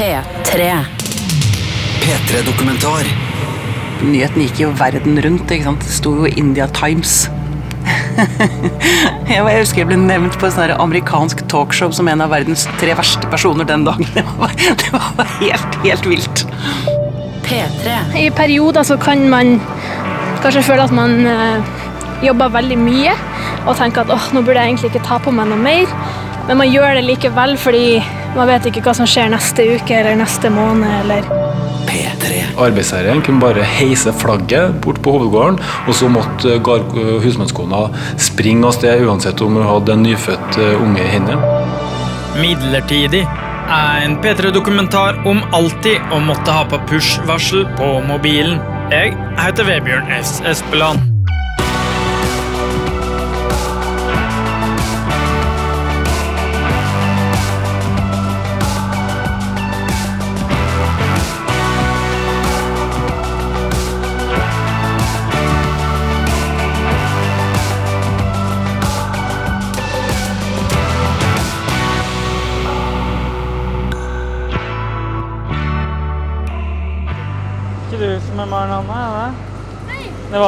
P3. P3-dokumentar. Nyheten gikk jo verden rundt. ikke sant? Det sto jo India Times. jeg husker jeg ble nevnt på et amerikansk talkshow som en av verdens tre verste personer den dagen. Det var, det var helt, helt vilt. P3. I perioder så kan man kanskje føle at man eh, jobber veldig mye og tenke at åh, nå burde jeg egentlig ikke ta på meg noe mer. Men man gjør det likevel fordi man vet ikke hva som skjer neste uke eller neste måned. eller... P3. Arbeidsherren kunne bare heise flagget bort på hovedgården, og så måtte gar- husmannskona springe av sted uansett om hun hadde en nyfødt eh, unge i hendene. Midlertidig er en P3-dokumentar om alltid å måtte ha på push-varsel på mobilen. Jeg heter Vebjørn S. Espeland.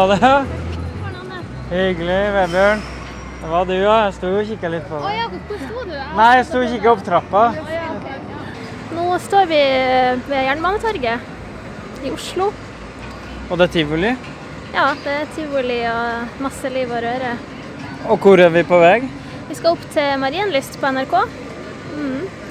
Var det? Hyggelig, Vebjørn. Det var du, ja. Jeg sto og kikka litt på deg. hvor sto du? Nei, jeg sto og kikka opp trappa. Nå står vi ved Jernbanetorget i Oslo. Og det er tivoli. Ja, det er tivoli og masse liv og røre. Og hvor er vi på vei? Vi skal opp til Marienlyst på NRK.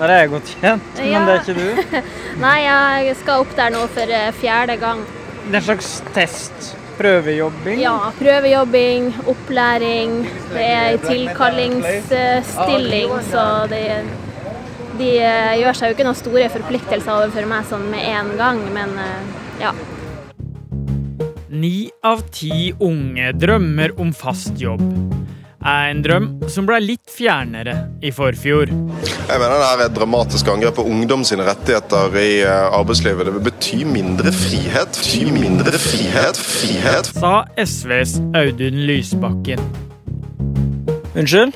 Der er jeg godt kjent, Ja. men det er ikke du. Nei, jeg skal opp der nå for eh, fjerde gang. Det er en slags test. Prøvejobbing. Ja, prøvejobbing, opplæring. Det er en tilkallingsstilling, så de, de eh, gjør seg jo ikke noen store forpliktelser overfor meg sånn med en gang, men eh, ja. Ni av ti unge drømmer om fast jobb. Er en drøm som ble litt fjernere i forfjor. Jeg mener det er et dramatisk angrep på ungdom sine rettigheter i eh, arbeidslivet. Det vil bety mindre frihet. Bety mindre frihet. Frihet. Sa SVs Audun Lysbakken. Unnskyld?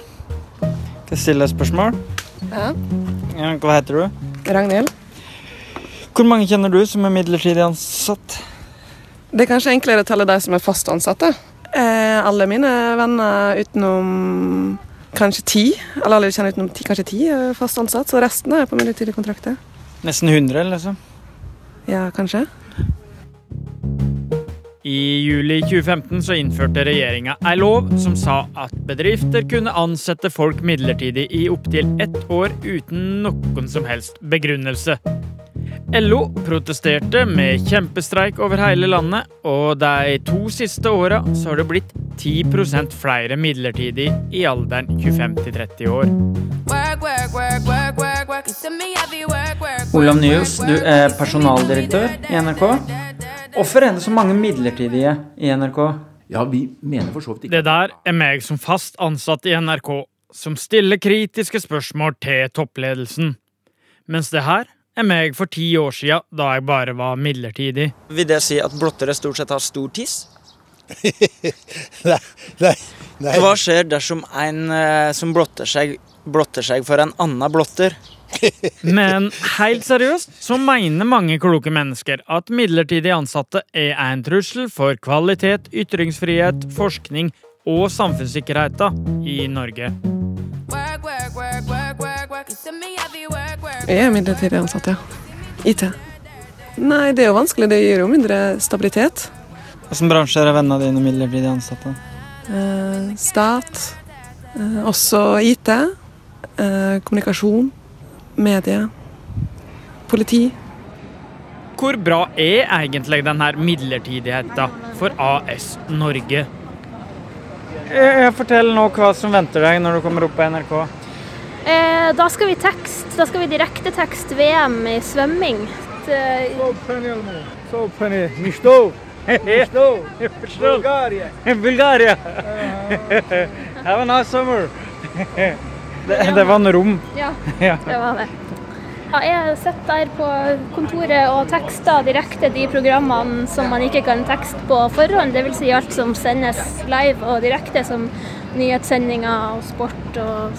Skal jeg stille deg et spørsmål? Ja. Ja, Hva heter du? Ragnhild. Hvor mange kjenner du som er midlertidig ansatt? Det er kanskje enklere å telle de som er fast ansatte. Eh, alle mine venner utenom kanskje ti, eller alle kjenner utenom ti, kanskje ti, er fast ansatt, så resten er på midlertidige kontrakter. Nesten 100, liksom. Ja, kanskje. I juli 2015 så innførte regjeringa ei lov som sa at bedrifter kunne ansette folk midlertidig i opptil ett år uten noen som helst begrunnelse. LO protesterte med kjempestreik over hele landet, og de to siste åra så har det blitt 10% flere midlertidig i alderen 25 til 30 år. Olav Nyhus, du er personaldirektør i NRK. Hvorfor er det så mange midlertidige i NRK? Ja, vi mener for så vidt ikke Det der er meg som fast ansatt i NRK, som stiller kritiske spørsmål til toppledelsen. Mens det her er meg for ti år sia, da jeg bare var midlertidig. Vil det si at blottere stort sett har stor tiss? nei, nei, nei. Hva skjer dersom en eh, som blotter seg, blotter seg for en annen blotter? Men helt seriøst så mener mange kloke mennesker at midlertidig ansatte er en trussel for kvalitet, ytringsfrihet, forskning og samfunnssikkerheten i Norge. Jeg er midlertidig ansatt, ja. IT. Nei, det er jo vanskelig. Det gir jo mindre stabilitet. Hvilken bransje er vennene dine midlertidig ansatte? Eh, stat. Eh, også IT. Eh, kommunikasjon. Medie. Politi. Hvor bra er egentlig denne midlertidigheten for AS Norge? Jeg forteller nå hva som venter deg når du kommer opp på NRK. Eh, da skal vi tekst. Da skal vi direktetekst VM i svømming. Det- Bulgaria. Bulgaria. Have a nice summer. Det, det var en rom. Ja, Ja. det var det. Ja, jeg sitter der på kontoret og tekster direkte de programmene som man ikke kan tekste på forhånd. Dvs. Si alt som sendes live og direkte, som nyhetssendinger og sport. Og...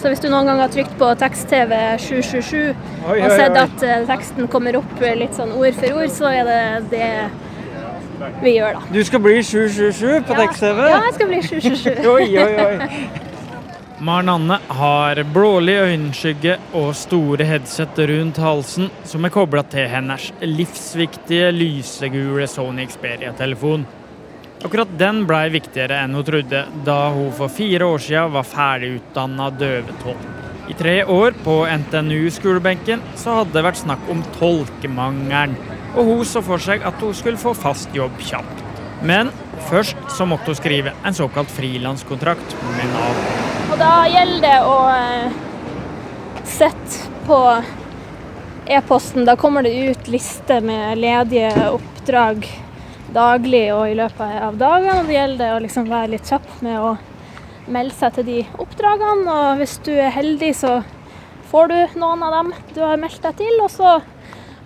Så hvis du noen gang har trykt på tekst-TV 777 og sett at eh, teksten kommer opp litt sånn ord for ord, så er det det vi gjør, da. Du skal bli 777 på tekst-TV? Ja, jeg skal bli 777. oi, oi, oi. Maren Anne har blålig øyenskygge og store headset rundt halsen som er kobla til hennes livsviktige lysegule Sony Xperia-telefon. Akkurat den blei viktigere enn hun trodde da hun for fire år siden var ferdigutdanna døvetolk. I tre år på NTNU-skolebenken så hadde det vært snakk om tolkemangelen, og hun så for seg at hun skulle få fast jobb kjapt. Men først så måtte hun skrive en såkalt frilanskontrakt med Nav. Og da gjelder det å eh, sette på e-posten. Da kommer det ut liste med ledige oppdrag daglig og i løpet av dagene. Og det gjelder det å liksom være litt kjapp med å melde seg til de oppdragene. Og hvis du er heldig, så får du noen av dem du har meldt deg til. Og så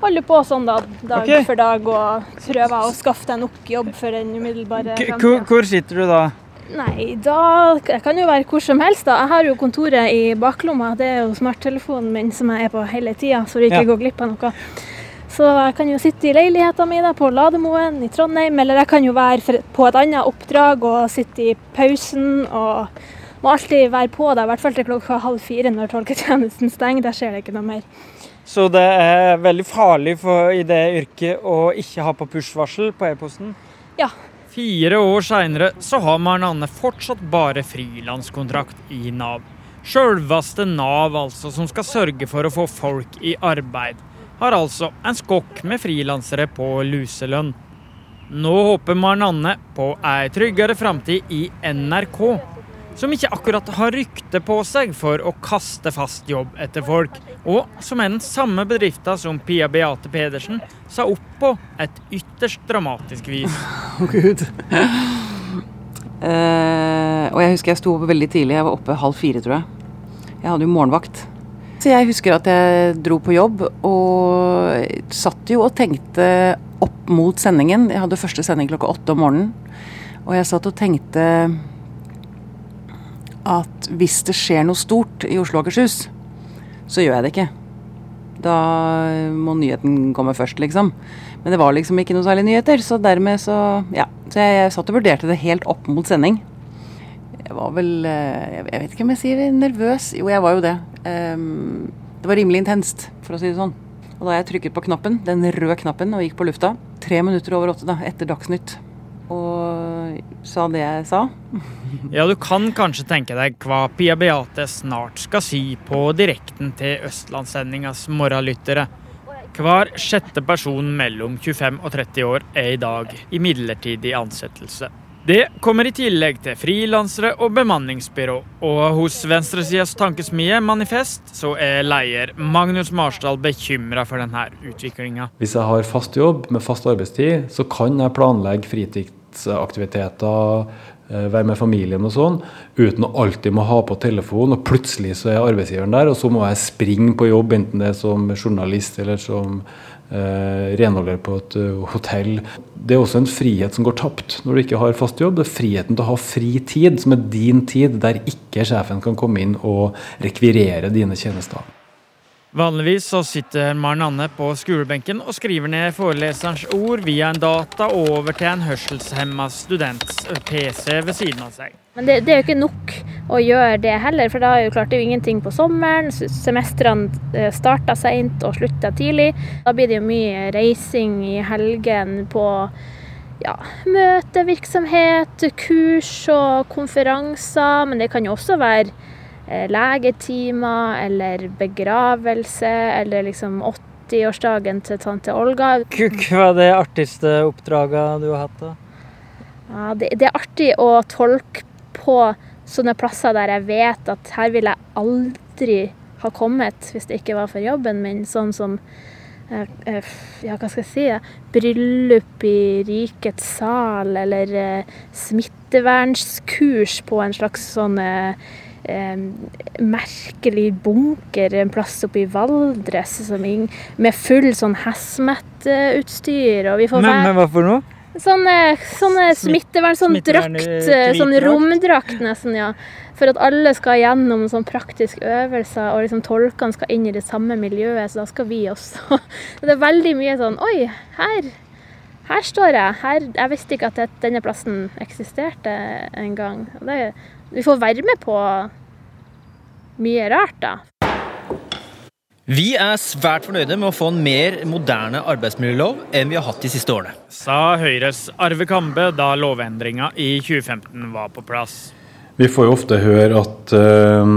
holder du på sånn da, dag okay. for dag og prøver å skaffe deg nok jobb for den umiddelbare fremtiden. Hvor sitter du da? Nei, da jeg kan jo være hvor som helst. da. Jeg har jo kontoret i baklomma. Det er jo smarttelefonen min som jeg er på hele tida, så du ikke Ja. går glipp av noe. Så jeg kan jo sitte i leiligheta mi på Lademoen i Trondheim, eller jeg kan jo være på et annet oppdrag og sitte i pausen og må alltid være på da, i hvert fall til klokka halv fire når tolketjenesten stenger. Der skjer det ikke noe mer. Så det er veldig farlig for, i det yrket å ikke ha på push-varsel på e-posten? Ja. Fire år seinere så har Maren Anne fortsatt bare frilanskontrakt i Nav. Sjølveste Nav, altså, som skal sørge for å få folk i arbeid, har altså en skokk med frilansere på luselønn. Nå håper Maren Anne på ei tryggere framtid i NRK, som ikke akkurat har rykte på seg for å kaste fast jobb etter folk, og som er den samme bedrifta som Pia Beate Pedersen sa opp på et ytterst dramatisk vis. Å, Gud. Uh, og jeg husker jeg sto opp veldig tidlig. Jeg var oppe halv fire, tror jeg. Jeg hadde jo morgenvakt. Så jeg husker at jeg dro på jobb og satt jo og tenkte opp mot sendingen. Jeg hadde første sending klokka åtte om morgenen. Og jeg satt og tenkte at hvis det skjer noe stort i Oslo og Akershus, så gjør jeg det ikke. Da må nyheten komme først, liksom. Men det var liksom ikke noe særlig nyheter, så dermed så Ja. Så jeg, jeg satt og vurderte det helt opp mot sending. Jeg var vel eh, Jeg vet ikke om jeg sier nervøs. Jo, jeg var jo det. Ehm, det var rimelig intenst, for å si det sånn. Og da jeg trykket på knappen, den røde knappen, og gikk på lufta, tre minutter over åtte da, etter Dagsnytt, og sa det jeg sa Ja, du kan kanskje tenke deg hva Pia Beate snart skal si på direkten til Østlandssendingas morgenlyttere. Hver sjette person mellom 25 og 30 år er i dag i midlertidig ansettelse. Det kommer i tillegg til frilansere og bemanningsbyrå. Og hos venstresidas tankesmie Manifest så er leder Magnus Marsdal bekymra for denne utviklinga. Hvis jeg har fast jobb med fast arbeidstid, så kan jeg planlegge fritidsaktiviteter, eh, være med familien og sånn, uten å alltid må ha på telefon, og plutselig så er arbeidsgiveren der, og så må jeg springe på jobb, enten det er som journalist eller som eh, renholder på et eh, hotell. Det er også en frihet som går tapt når du ikke har fast jobb. Det er friheten til å ha fri tid, som er din tid, der ikke sjefen kan komme inn og rekvirere dine tjenester. Vanligvis så sitter Maren Anne på skolebenken og skriver ned foreleserens ord via en data over til en hørselshemma students PC ved siden av seg. Men det, det er jo ikke nok å gjøre det heller, for da er jo klart det er jo ingenting på sommeren. Semestrene eh, starter seint og slutter tidlig. Da blir det jo mye reising i helgen på ja, møtevirksomhet, kurs og konferanser. Men det kan jo også være legetimer eller begravelse eller liksom 80-årsdagen til tante Olga. Hva er det artigste oppdraget du har hatt? da? Ja, det, det er artig å tolke på sånne plasser der jeg vet at her vil jeg aldri ha kommet hvis det ikke var for jobben min. Sånn som eh, eh, ja, hva skal jeg si? eh, Bryllup i rikets sal, eller eh, smittevernskurs på en slags sånn eh, eh, merkelig bunker en plass oppe i Valdres som ing- med full sånn hazmat-utstyr. Og vi får Men, være men hva for noe? Sånne, sånne smittevern, sånn drakt, sånn romdrakt nesten, ja. For at alle skal gjennom sånn praktiske øvelser, og liksom tolkene skal inn i det samme miljøet, så da skal vi også. Det er veldig mye sånn Oi, her, her står jeg. Her, jeg visste ikke at denne plassen eksisterte engang. Det- Vi får være med på mye rart, da. Vi er svært fornøyde med å få en mer moderne arbeidsmiljølov enn vi har hatt de siste årene. Sa Høyres Arve Kambe da lovendringa i 2015 var på plass. Vi får jo ofte høre at uh,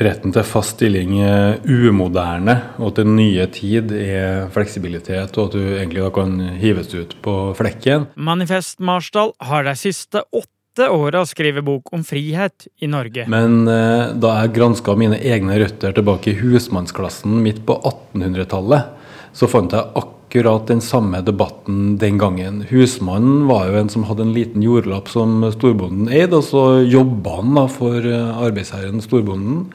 retten til fast stilling er umoderne, og at den nye tid er fleksibilitet, og at du egentlig da kan hives ut på flekken. Manifest Marsdal har de siste åtte åra skrevet bok om frihet i Norge. Men eh, da jeg granska mine egne røtter tilbake i husmannsklassen midt på 1800-tallet, så fant jeg akkurat den samme debatten den gangen. Husmannen var jo en som hadde en liten jordlapp som storbonden eide, og så jobba han da for eh, arbeidsherren storbonden,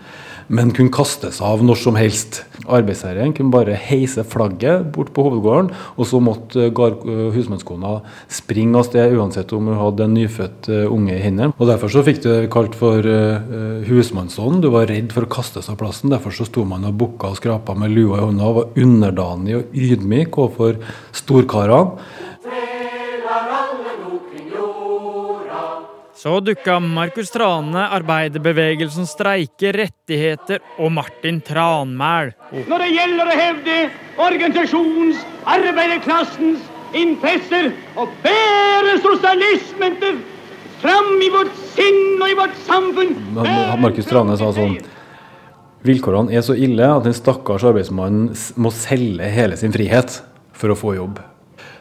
men kunne kastes av når som helst. Arbeidsherren kunne bare heise flagget bort på hovedgården, og så måtte eh, eh, husmannskona springe av sted uansett om hun hadde en nyfødt eh, unge i hendene. Og Derfor så fikk du kalt for husmannsånden. husmannsånd. Du var redd for å kastes av plassen. Derfor så sto man og bukka og skrapa med lua i hånda og var underdanig og ydmyk overfor storkarene. Så dukka Markus Trane, arbeiderbevegelsen streike rettigheter og Martin Tranmæl opp. når det gjelder å hevde organisasjonens, arbeiderklassens interesser og bære sosialismen til fram i vårt sinn og i vårt samfunn. Markus Trane sa sånn Vilkårene er så ille at den stakkars arbeidsmannen må selge hele sin frihet for å få jobb.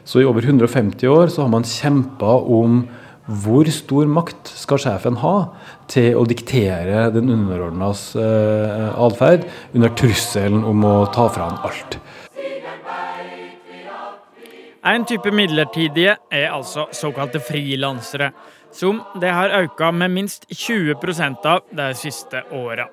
Så i over 150 år så har man kjempa om hvor stor makt skal sjefen ha til å diktere den underordnas eh, atferd under trusselen om å ta fra han alt. En type midlertidige er altså såkalte frilansere, som det har økt med minst 20 av de siste åra.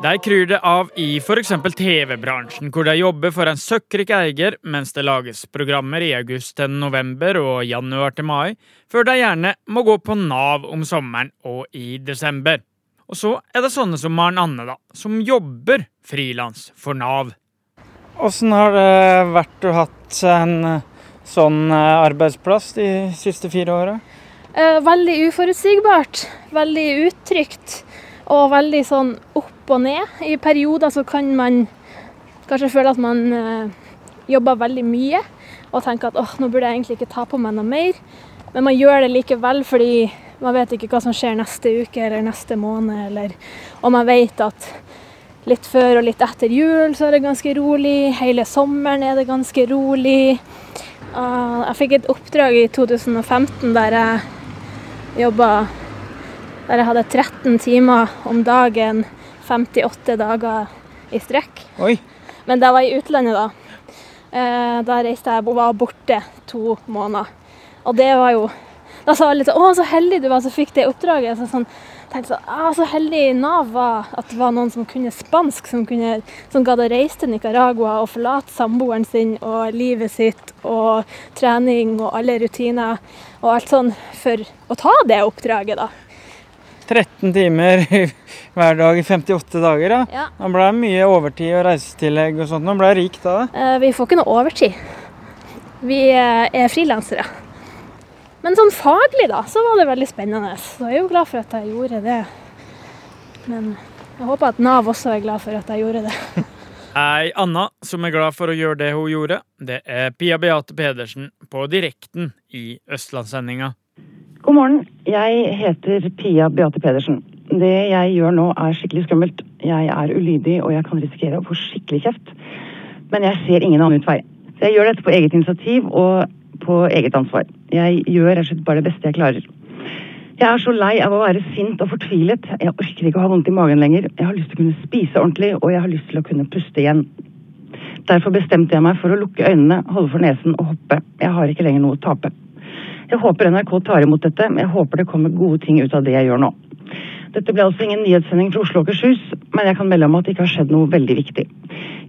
De kryr det av i f.eks. TV-bransjen, hvor de jobber for en søkkrik eier mens det lages programmer i august til november og januar til mai, før de gjerne må gå på Nav om sommeren og i desember. Og så er det sånne som Maren Anne, da, som jobber frilans for Nav. Åssen har det vært å hatt en eh, sånn eh, arbeidsplass de siste fire åra? Eh, veldig uforutsigbart, veldig utrygt og veldig sånn opp og ned. I perioder så kan man kanskje føle at man eh, jobber veldig mye og tenker at åh, nå burde jeg egentlig ikke ta på meg noe mer. Men man gjør det likevel fordi man vet ikke hva som skjer neste uke eller neste måned. Eller, og man vet at litt før og litt etter jul så er det ganske rolig. Hele sommeren er det ganske rolig. Ah, jeg fikk et oppdrag i 2015 der jeg jobba Der jeg hadde 13 timer om dagen 58 dager i strekk. Oi. Men det var i utlandet, da. Eh, da reiste jeg og var borte to måneder. Og det var jo Da sa alle sånn 'Å, så heldig du var som fikk det oppdraget'. Så sånn, tenkte sånn, ah, Så heldig Nav var at det var noen som kunne spansk, som, kunne, som gadd å reise til Nicaragua og forlate samboeren sin og livet sitt og trening og alle rutiner og alt sånn for å ta det oppdraget, da. 13 timer hver dag i 58 dager, da. Ja. Da ble det mye overtid og reisetillegg og sånt. Nå ble jeg rik da. Eh, Vi får ikke noe overtid. Vi eh, er frilansere. Men sånn faglig, da, så var det veldig spennende. Så jeg er jo glad for at jeg gjorde det. Men jeg håper at Nav også er glad for at jeg gjorde det. Ei anna som er glad for å gjøre det hun gjorde, det er Pia Beate Pedersen på Direkten i Østlandssendinga. God morgen. Jeg heter Pia Beate Pedersen. Det jeg gjør nå er skikkelig skummelt. Jeg er ulydig og jeg kan risikere å få skikkelig kjeft. Men jeg ser ingen annen utvei. Så jeg gjør dette på eget initiativ og på eget ansvar. Jeg gjør rett og slett bare det beste jeg klarer. Jeg er så lei av å være sint og fortvilet. Jeg orker ikke å ha vondt i magen lenger. Jeg har lyst til å kunne spise ordentlig, og jeg har lyst til å kunne puste igjen. Derfor bestemte jeg meg for å lukke øynene, holde for nesen og hoppe. Jeg har ikke lenger noe å tape. Jeg håper NRK tar imot dette, men jeg håper det kommer gode ting ut av det jeg gjør nå. Dette ble altså ingen nyhetssending fra Oslo og Akershus, men jeg kan melde om at det ikke har skjedd noe veldig viktig.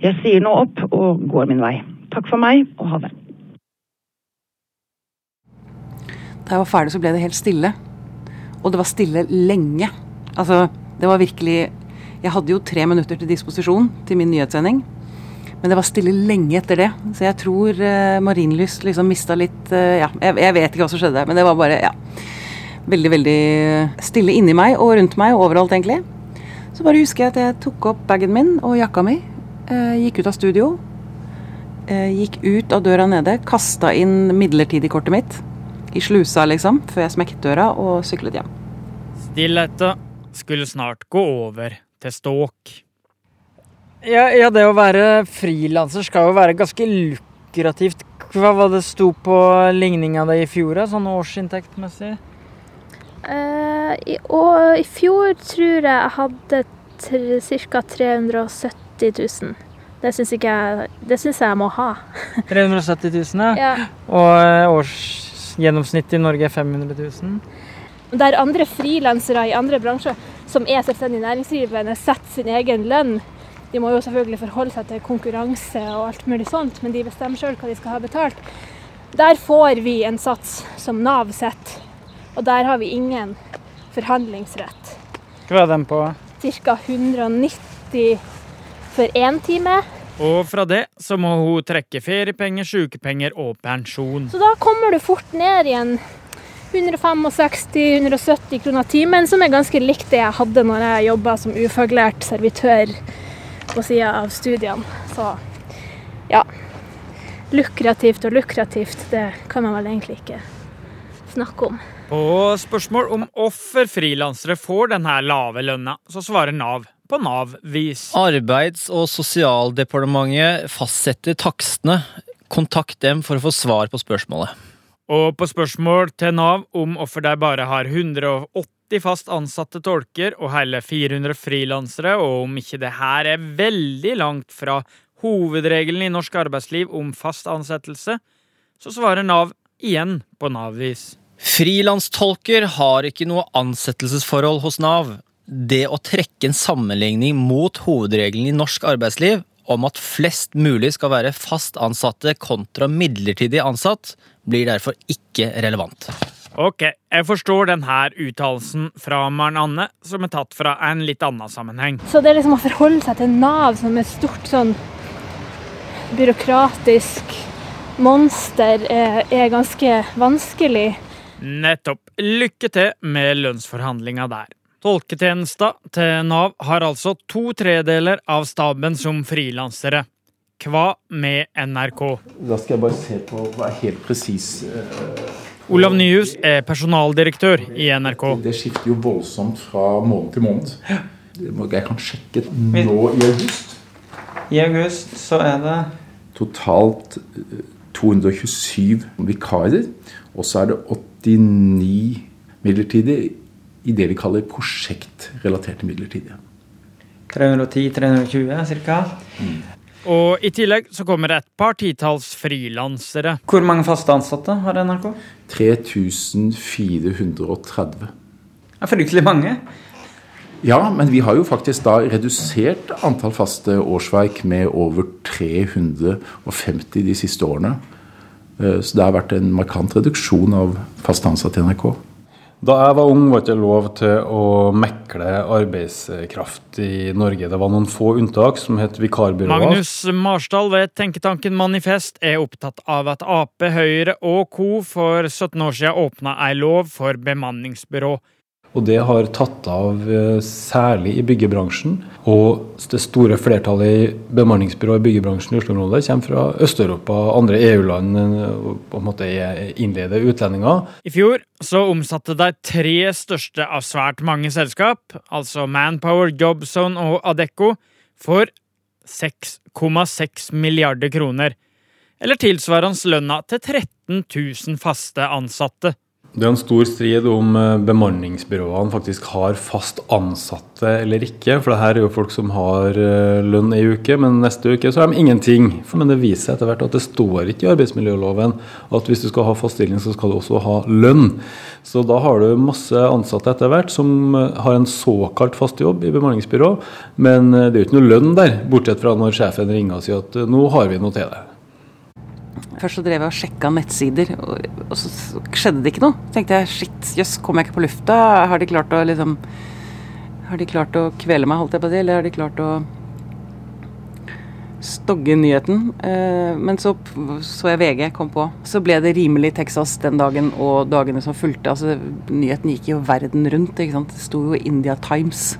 Jeg sier nå opp og går min vei. Takk for meg, og ha det. Da jeg var ferdig, så ble det helt stille. Og det var stille lenge. Altså, det var virkelig Jeg hadde jo tre minutter til disposisjon til min nyhetssending. Men det var stille lenge etter det. Så jeg tror uh, Marienlyst liksom mista litt uh, Ja, jeg, jeg, vet ikke hva som skjedde men det var bare ja, veldig, veldig stille inni meg og rundt meg og overalt, egentlig. Så bare husker jeg at jeg tok opp bagen min og jakka mi. Uh, gikk ut av studio. gikk ut av døra nede, kasta inn midlertidig-kortet mitt i slusa, liksom, før jeg smekket døra og syklet hjem. Stillheten skulle snart gå over til ståk. Ja, ja, det å være frilanser skal jo være ganske lukrativt. Hva var det sto på ligninga di i fjor, sånn årsinntektmessig? Uh, i, og, I fjor tror jeg jeg hadde ca. 370 000. Det syns jeg, jeg må ha. 370 000, ja. ja. Og eh, årsgjennomsnittet i Norge er 500 000? Der andre frilansere i andre bransjer som er selvstendig næringsdrivende, setter sin egen lønn. De må jo selvfølgelig forholde seg til konkurranse og alt mulig sånt, men de bestemmer sjøl hva de skal ha betalt. Der får vi en sats som Nav setter, og der har vi ingen forhandlingsrett. Hva er den på? Ca. 190 for én time. Og fra det så må hun trekke feriepenger, sykepenger og pensjon. Så da kommer du fort ned igjen 165-170 kroner timen, som er ganske likt det jeg hadde når jeg jobba som ufaglært servitør på sida av studiene. Så ja. Lukrativt og lukrativt, det kan man vel egentlig ikke snakke om. På spørsmål om hvorfor frilansere får denne lave lønna, så svarer Nav på Nav-vis. Arbeids- og sosialdepartementet fastsetter takstene. Kontakt dem for å få svar på spørsmålet. Og på spørsmål til Nav om hvorfor de bare har 180 fast ansatte tolker og hele 400 frilansere, og om ikke det her er veldig langt fra hovedregelen i norsk arbeidsliv om fast ansettelse, så svarer Nav igjen på Nav-vis. Frilanstolker har ikke noe ansettelsesforhold hos Nav. Det å trekke en sammenligning mot hovedregelen i norsk arbeidsliv om at flest mulig skal være fast ansatte kontra midlertidig ansatt, blir derfor ikke relevant. Ok, jeg forstår denne uttalelsen fra Maren Anne, som er tatt fra en litt annen sammenheng. Så det er liksom å forholde seg til Nav som et stort sånn byråkratisk monster er, er ganske vanskelig. Nettopp. Lykke til med lønnsforhandlinga der. Tolketjenesta til Nav har altså to tredeler av staben som frilansere. Hva med NRK? Da skal jeg bare se på hva er helt presis uh, Olav Nyhus er personaldirektør i NRK. Det skifter jo voldsomt fra måned til måned. Jeg kan sjekke nå i august. I august så er det Totalt 227 vikarer. Og så er det 89 midlertidige i det vi kaller prosjektrelaterte midlertidige. 310-320 ca. Mm. Og i tillegg så kommer det et par titalls frilansere. Hvor mange faste ansatte har NRK? 3430. Det er fryktelig mange. Ja, men vi har jo faktisk da redusert antall faste årsverk med over 350 de siste årene. Eh, så det har vært en markant reduksjon av fast ansatte i NRK. Da jeg var ung, var det ikke lov til å mekle arbeidskraft i Norge. Det var noen få unntak, som het vikarbyråer. Magnus Marsdal ved tenketanken Manifest er opptatt av at Ap, Høyre og co. for 17 år siden åpna ei lov for bemanningsbyrå. Og det har tatt av eh, særlig i byggebransjen. Og det store flertallet i bemanningsbyrået i byggebransjen i Oslo-området kommer fra Øst-Europa, andre EU-land eh, og på en måte er innleide utlendinger. I fjor så omsatte de tre største av svært mange selskap, altså Manpower, Jobzone og Adecco, for 6,6 milliarder kroner. Eller tilsvarende lønna til 13 000 faste ansatte. Det er en stor strid om eh, bemanningsbyråene faktisk har fast ansatte eller ikke. For det her er jo folk som har eh, lønn ei uke, men neste uke så har de ingenting. Men det viser seg etter hvert at det står ikke i arbeidsmiljøloven at hvis du skal ha fast stilling, så skal du også ha lønn. Så da har du masse ansatte etter hvert som eh, har en såkalt fast jobb i bemanningsbyrå, men det er jo ikke noe lønn der, bortsett fra når sjefen ringer og sier at nå har vi noe til deg. Først så drev jeg og sjekka nettsider, og, og så skjedde det ikke noe. Så tenkte jeg shit, jøss, kom jeg ikke på lufta? Har de klart å liksom Har de klart å kvele meg, holdt jeg på å si, eller har de klart å stogge nyheten. Eh, men så så jeg VG kom på. Så ble det rimelig Texas den dagen og dagene som fulgte. Altså, nyheten gikk jo verden rundt. ikke sant? Det sto jo India Times.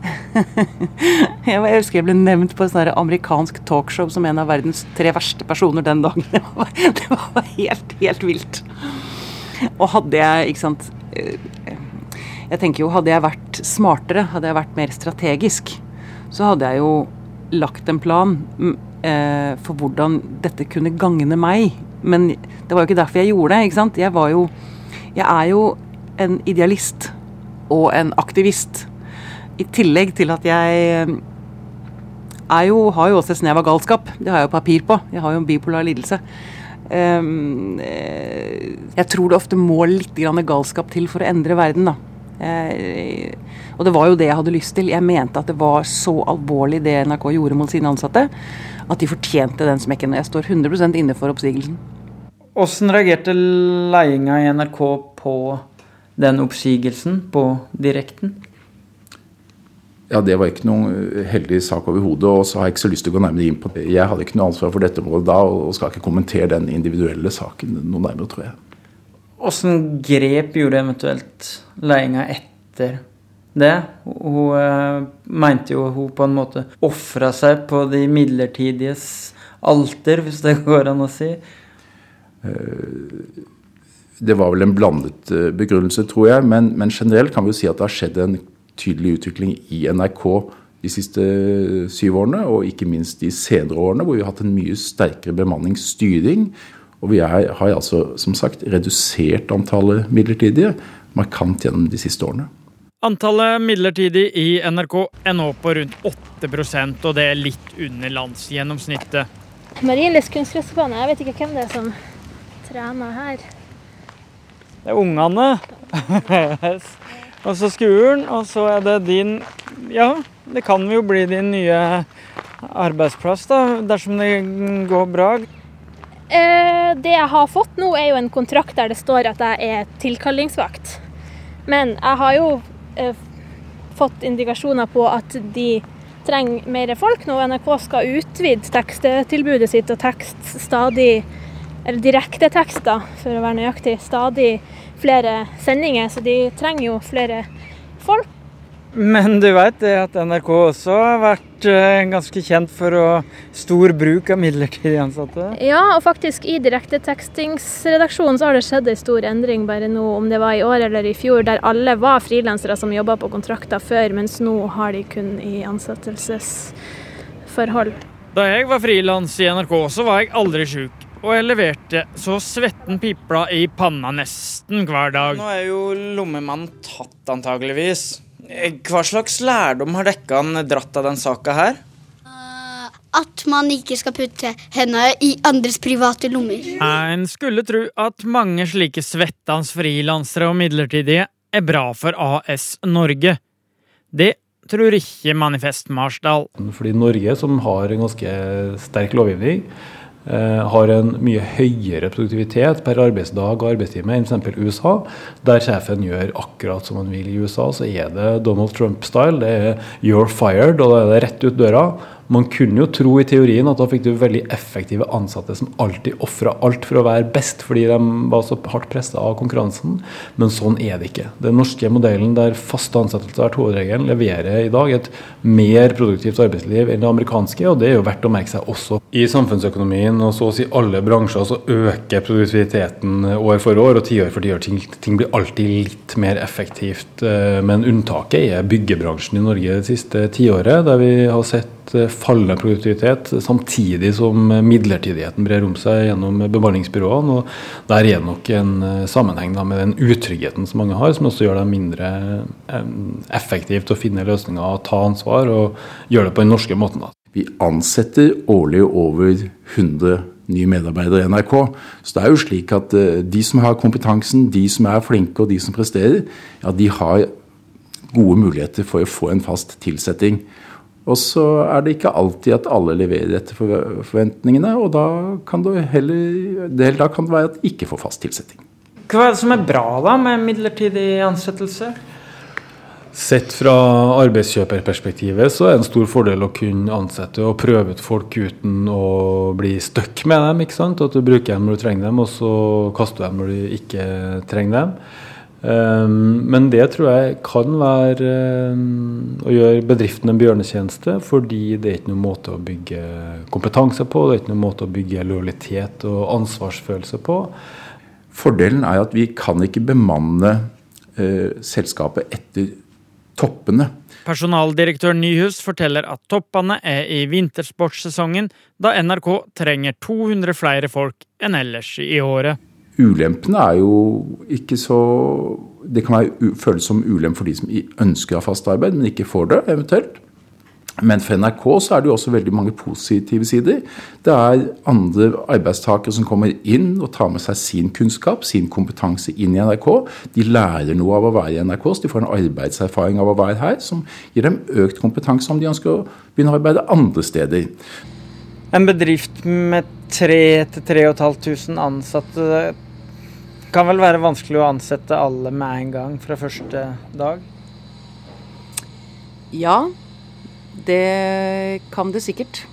jeg husker jeg ble nevnt på et amerikansk talkshow som en av verdens tre verste personer den dagen. Det var, helt, helt vilt. Og hadde jeg, ikke sant Jeg tenker jo, hadde jeg vært smartere, hadde jeg vært mer strategisk, så hadde jeg jo lagt en plan eh, for hvordan dette kunne gagne meg. Men det var jo ikke derfor jeg gjorde det. ikke sant? Jeg var jo Jeg er jo en idealist og en aktivist. I tillegg til at jeg eh, er jo, har jo også et snev av galskap. Det har jeg jo papir på. Jeg har jo en bipolar lidelse. Um, jeg tror det ofte må litt galskap til for å endre verden, da. Uh, og det var jo det jeg hadde lyst til. Jeg mente at det var så alvorlig det NRK gjorde mot sine ansatte, at de fortjente den smekken. Jeg står 100% inne for oppsigelsen. Hvordan reagerte ledelsen i NRK på den oppsigelsen på direkten? Ja, Det var ikke noen heldig sak overhodet. Og så har jeg ikke så lyst til å gå nærmere inn på det. Jeg hadde ikke noe ansvar for dette området da, og skal ikke kommentere den individuelle saken noe nærmere, tror jeg. Hvordan grep gjorde eventuelt ledelsen etter det? Hun uh, mente jo hun på en måte ofra seg på de midlertidiges alter, hvis det går an å si. Uh, det var vel en blandet begrunnelse, tror jeg. Men, men, generelt kan vi jo si at det har skjedd en tydelig utvikling i NRK de siste syv årene, og ikke minst de senere årene, hvor vi har hatt en mye sterkere bemanningsstyring. Og vi er, har altså, som sagt, redusert antallet midlertidige markant gjennom de siste årene. Antallet midlertidig i NRK er nå på rundt 8% og det er litt under landsgjennomsnittet. Marienlyst kunstgressbane, jeg vet ikke hvem det er som trener her. Det er ungene. Og så skolen, og så er det din Ja, det kan jo bli din nye arbeidsplass, da, dersom det går bra. Eh, det jeg har fått nå, er jo en kontrakt der det står at jeg er tilkallingsvakt. Men jeg har jo eh, fått indikasjoner på at de trenger mer folk nå. NRK skal utvide tekstetilbudet sitt og tekst stadig Eller direktetekster, for å være nøyaktig. Stadig flere sendinger, så de trenger jo flere folk. Men du veit at NRK også har vært uh, ganske kjent for å stor bruk av midlertidig ansatte? Ja, og faktisk i direktetekstingsredaksjonen så har det skjedd en stor endring bare nå, om det var i år eller i fjor, der alle var frilansere som jobba på kontrakter før, mens nå har de kun i ansettelsesforhold. Da jeg var frilans i NRK, så var jeg aldri sjuk og jeg leverte så svetten pipla i panna nesten hver dag. Nå er jo lommemannen tatt, antageligvis. Hva slags lærdom har dekkene dratt av den saka her? Uh, at man ikke skal putte hendene i andres private lommer. En skulle tro at mange slike svettans frilansere og midlertidige er bra for AS Norge. Det tror ikke Manifest Marsdal. Fordi Norge, som har en ganske sterk lovgivning, Eh, har en mye høyere produktivitet per arbeidsdag og arbeidstime enn f.eks. USA. Der sjefen gjør akkurat som han vil i USA, så er det Donald Trump-style. Det er 'you're fired', og da er det rett ut døra. Man kunne jo tro i teorien at da fikk du veldig effektive ansatte som alltid ofra alt for å være best, fordi de var så hardt pressa av konkurransen, men sånn er det ikke. Den norske modellen der faste ansettelser er hovedregelen, leverer i dag et mer produktivt arbeidsliv enn det amerikanske, og det er jo verdt å merke seg også. I samfunnsøkonomien og så å si alle bransjer så øker produktiviteten år for år og tiår for tiår. Ting, ting blir alltid litt mer effektivt, eh, men unntaket er byggebransjen i Norge det siste tiåret, der vi har sett Eh, fallende produktivitet, samtidig som midlertidigheten brer om seg gjennom bemanningsbyråene. og Der er nok en sammenheng sammenheng med den utryggheten som mange har, som også gjør det mindre eh, effektivt å finne løsninger, ta ansvar og gjøre det på den norske måten. Vi ansetter årlig over 100 nye medarbeidere i NRK. Så det er jo slik at de som har kompetansen, de som er flinke og de som presterer, ja, de har gode muligheter for å få en fast tilsetting. Og så er det ikke alltid at alle leverer etter forventningene, og da kan det heller det, da kan det være at de ikke får fast tilsetting. Hva er det som er bra da med midlertidig ansettelse? Sett fra arbeidskjøperperspektivet så er det en stor fordel å kunne ansette og prøve ut folk uten å bli stuck med dem. ikke sant? At du bruker dem når du trenger dem, og så kaster du dem når du ikke trenger dem. Um, men det tror jeg kan være um, å gjøre bedriften en bjørnetjeneste, fordi det er ikke noen måte å bygge kompetanse på, det er ikke noen måte å bygge lojalitet og ansvarsfølelse på. Fordelen er at vi kan ikke bemanne uh, selskapet etter toppene. Personaldirektør Nyhus forteller at toppene er i vintersportsesongen, da NRK trenger 200 flere folk enn ellers i året. Ulempene er jo ikke så Det kan være, føles som ulempe for de som ønsker å ha fast arbeid, men ikke får det, eventuelt. Men for NRK så er det jo også veldig mange positive sider. Det er andre arbeidstakere som kommer inn og tar med seg sin kunnskap, sin kompetanse inn i NRK. De lærer noe av å være i NRK, så de får en arbeidserfaring av å være her, som gir dem økt kompetanse om de ønsker å begynne å arbeide andre steder. En bedrift med 3000-3500 ansatte kan vel være vanskelig å ansette alle med en gang fra første dag? Ja, det kan det sikkert.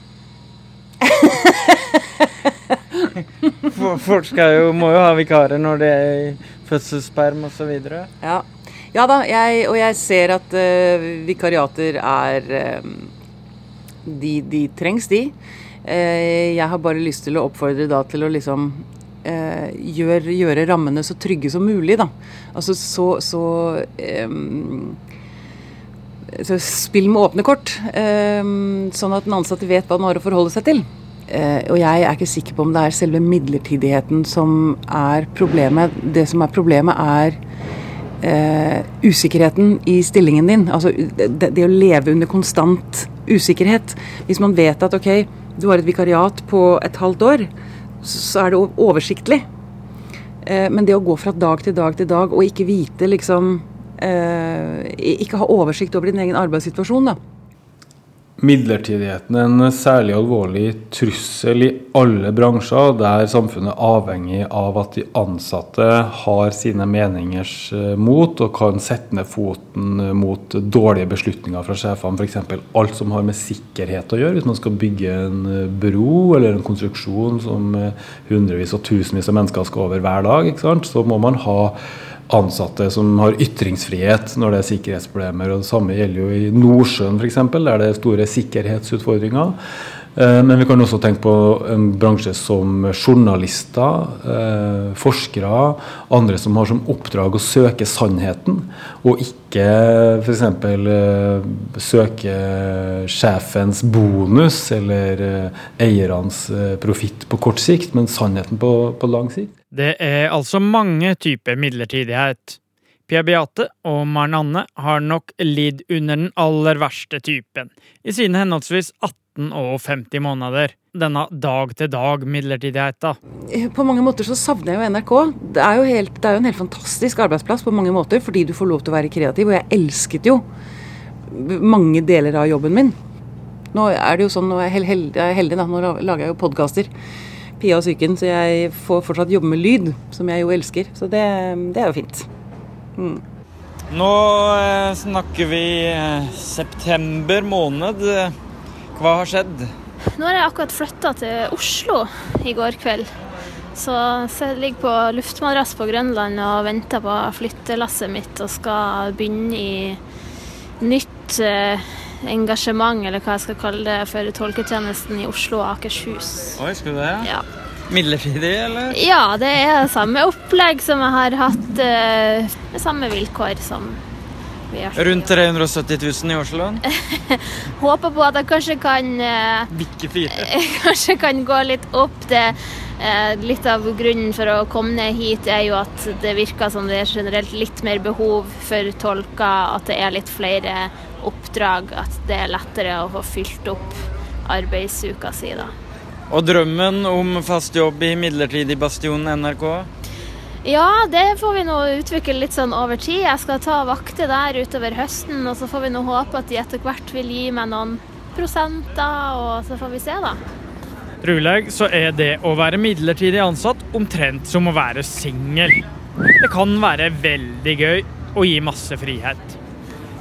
Folk jo, må jo ha vikarer når det er fødselsperm osv. Ja. ja da, jeg, og jeg ser at uh, vikariater er um, de, de, trengs, de. Uh, jeg har bare lyst til å oppfordre da til å liksom gjøre, gjøre rammene så trygge som mulig, da. Altså så, så eh, så spill med åpne kort, eh, sånn at den ansatte vet hva den har å forholde seg til. Eh, og jeg er ikke sikker på om det er selve midlertidigheten som er problemet. Det som er problemet, er uh, usikkerheten i stillingen din. Altså det, det, å leve under konstant usikkerhet. Hvis man vet at ok, du har et vikariat på et halvt år, så er det oversiktlig. Uh, men det å gå fra dag til dag til dag og ikke vite liksom eh, ikke ha oversikt over din egen arbeidssituasjon. da. Midlertidigheten er en særlig alvorlig trussel i alle bransjer der samfunnet er avhengig av at de ansatte har sine meningers eh, mot og kan sette ned foten mot dårlige beslutninger fra sjefene. F.eks. alt som har med sikkerhet å gjøre. Hvis man skal bygge en eh, bro eller en konstruksjon som eh, hundrevis og tusenvis av mennesker skal over hver dag, så må man ha ansatte som har ytringsfrihet når det er sikkerhetsproblemer. og Det samme gjelder jo i Nordsjøen f.eks., der det er store sikkerhetsutfordringer. Eh, men vi kan også tenke på en bransje som journalister, eh, forskere, andre som har som oppdrag å søke sannheten, og ikke f.eks. Eh, søke sjefens bonus eller eiernes profitt på kort sikt, men sannheten på, på lang sikt. Det er altså mange typer midlertidighet. Pia Beate og Maren Anne har nok lidd under den aller verste typen, i sine henholdsvis 18 og 50 måneder. Denne dag-til-dag-midlertidigheta. På mange måter så savner jeg jo NRK. Det er jo, helt, det er jo en helt fantastisk arbeidsplass på mange måter, fordi du får lov til å være kreativ. Og jeg elsket jo mange deler av jobben min. Nå er det jo sånn, er jeg er heldig da, nå lager jeg jo podkaster. Pia og psyken, så jeg får fortsatt jobbe med lyd, som jeg jo elsker. Så det, det er jo fint. Mm. Nå eh, snakker vi eh, september måned. Hva har skjedd? Nå har jeg akkurat flytta til Oslo i går kveld. Så jeg ligger på luftmadrass på Grønland og venter på flyttelasset mitt og skal begynne i nytt eh, engasjement, eller hva jeg skal kalle det, for tolketjenesten i Oslo og Akershus. Oi, skal du det? Ja. Midlertidig, eller? Ja, det er samme opplegg som jeg har hatt, uh, med samme vilkår som vi har. Rundt 370 000 i Oslo? Håper på at jeg kanskje kan uh, Bikke fire? kanskje kan gå litt opp. Det uh, Litt av grunnen for å komme ned hit er jo at det virker som det er generelt litt mer behov for tolker, at det er litt flere oppdrag at det er lettere å få fylt opp arbeidsuka si, da. Og drømmen om fast jobb i midlertidig bastion NRK? Ja, det får vi nå utvikle litt sånn over tid. Jeg skal ta vakter der utover høsten, og så får vi nå håpe at de etter hvert vil gi meg noen prosenter, og så får vi se, da. Truleg så er det å være midlertidig ansatt omtrent som å være singel. Det kan være veldig gøy og gi masse frihet.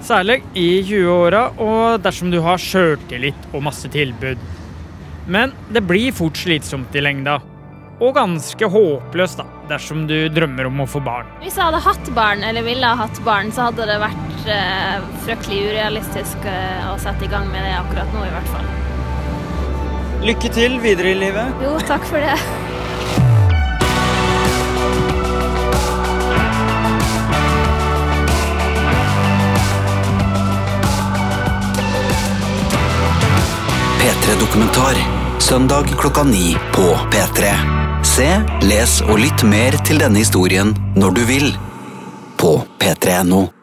Særlig i 20-åra og dersom du har sjøltillit og masse tilbud. Men det blir fort slitsomt i lengda. Og ganske håpløst da, dersom du drømmer om å få barn. Hvis jeg hadde hatt barn, eller ville ha hatt barn, så hadde det vært eh, fryktelig urealistisk eh, å sette i gang med det akkurat nå, i hvert fall. Lykke til videre i livet. Jo, takk for det. P3-dokumentar. Søndag klokka ni på P3. Se, les og lytt mer til denne historien når du vil. På p3.no.